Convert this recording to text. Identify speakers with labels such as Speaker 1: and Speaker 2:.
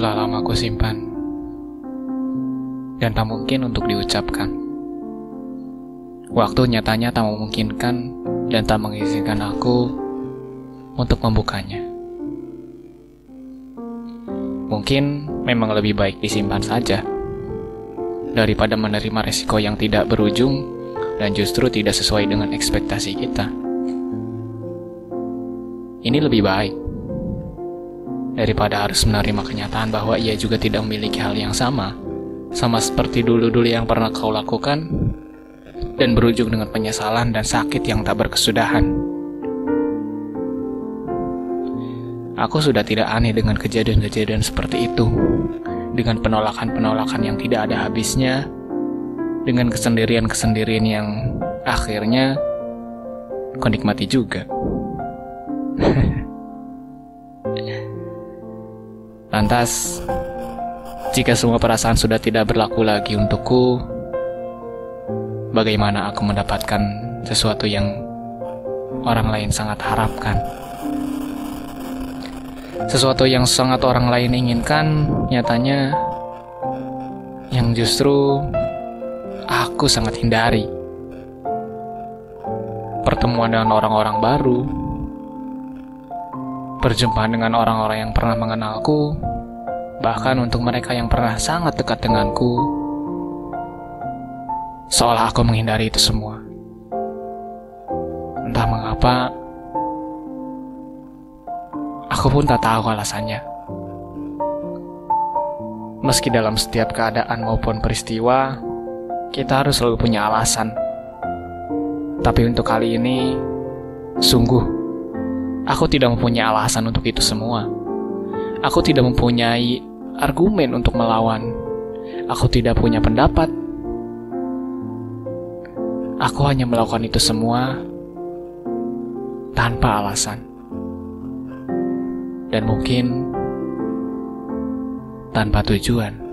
Speaker 1: telah lama aku simpan dan tak mungkin untuk diucapkan. Waktu nyatanya tak memungkinkan dan tak mengizinkan aku untuk membukanya. Mungkin memang lebih baik disimpan saja daripada menerima resiko yang tidak berujung dan justru tidak sesuai dengan ekspektasi kita. Ini lebih baik daripada harus menerima kenyataan bahwa ia juga tidak memiliki hal yang sama, sama seperti dulu-dulu yang pernah kau lakukan, dan berujung dengan penyesalan dan sakit yang tak berkesudahan. Aku sudah tidak aneh dengan kejadian-kejadian seperti itu, dengan penolakan-penolakan yang tidak ada habisnya, dengan kesendirian-kesendirian yang akhirnya kau nikmati juga. Lantas, jika semua perasaan sudah tidak berlaku lagi untukku, bagaimana aku mendapatkan sesuatu yang orang lain sangat harapkan? Sesuatu yang sangat orang lain inginkan, nyatanya yang justru aku sangat hindari. Pertemuan dengan orang-orang baru, Perjumpaan dengan orang-orang yang pernah mengenalku, bahkan untuk mereka yang pernah sangat dekat denganku, seolah aku menghindari itu semua. Entah mengapa, aku pun tak tahu alasannya. Meski dalam setiap keadaan maupun peristiwa, kita harus selalu punya alasan. Tapi untuk kali ini, sungguh Aku tidak mempunyai alasan untuk itu semua. Aku tidak mempunyai argumen untuk melawan. Aku tidak punya pendapat. Aku hanya melakukan itu semua tanpa alasan. Dan mungkin tanpa tujuan.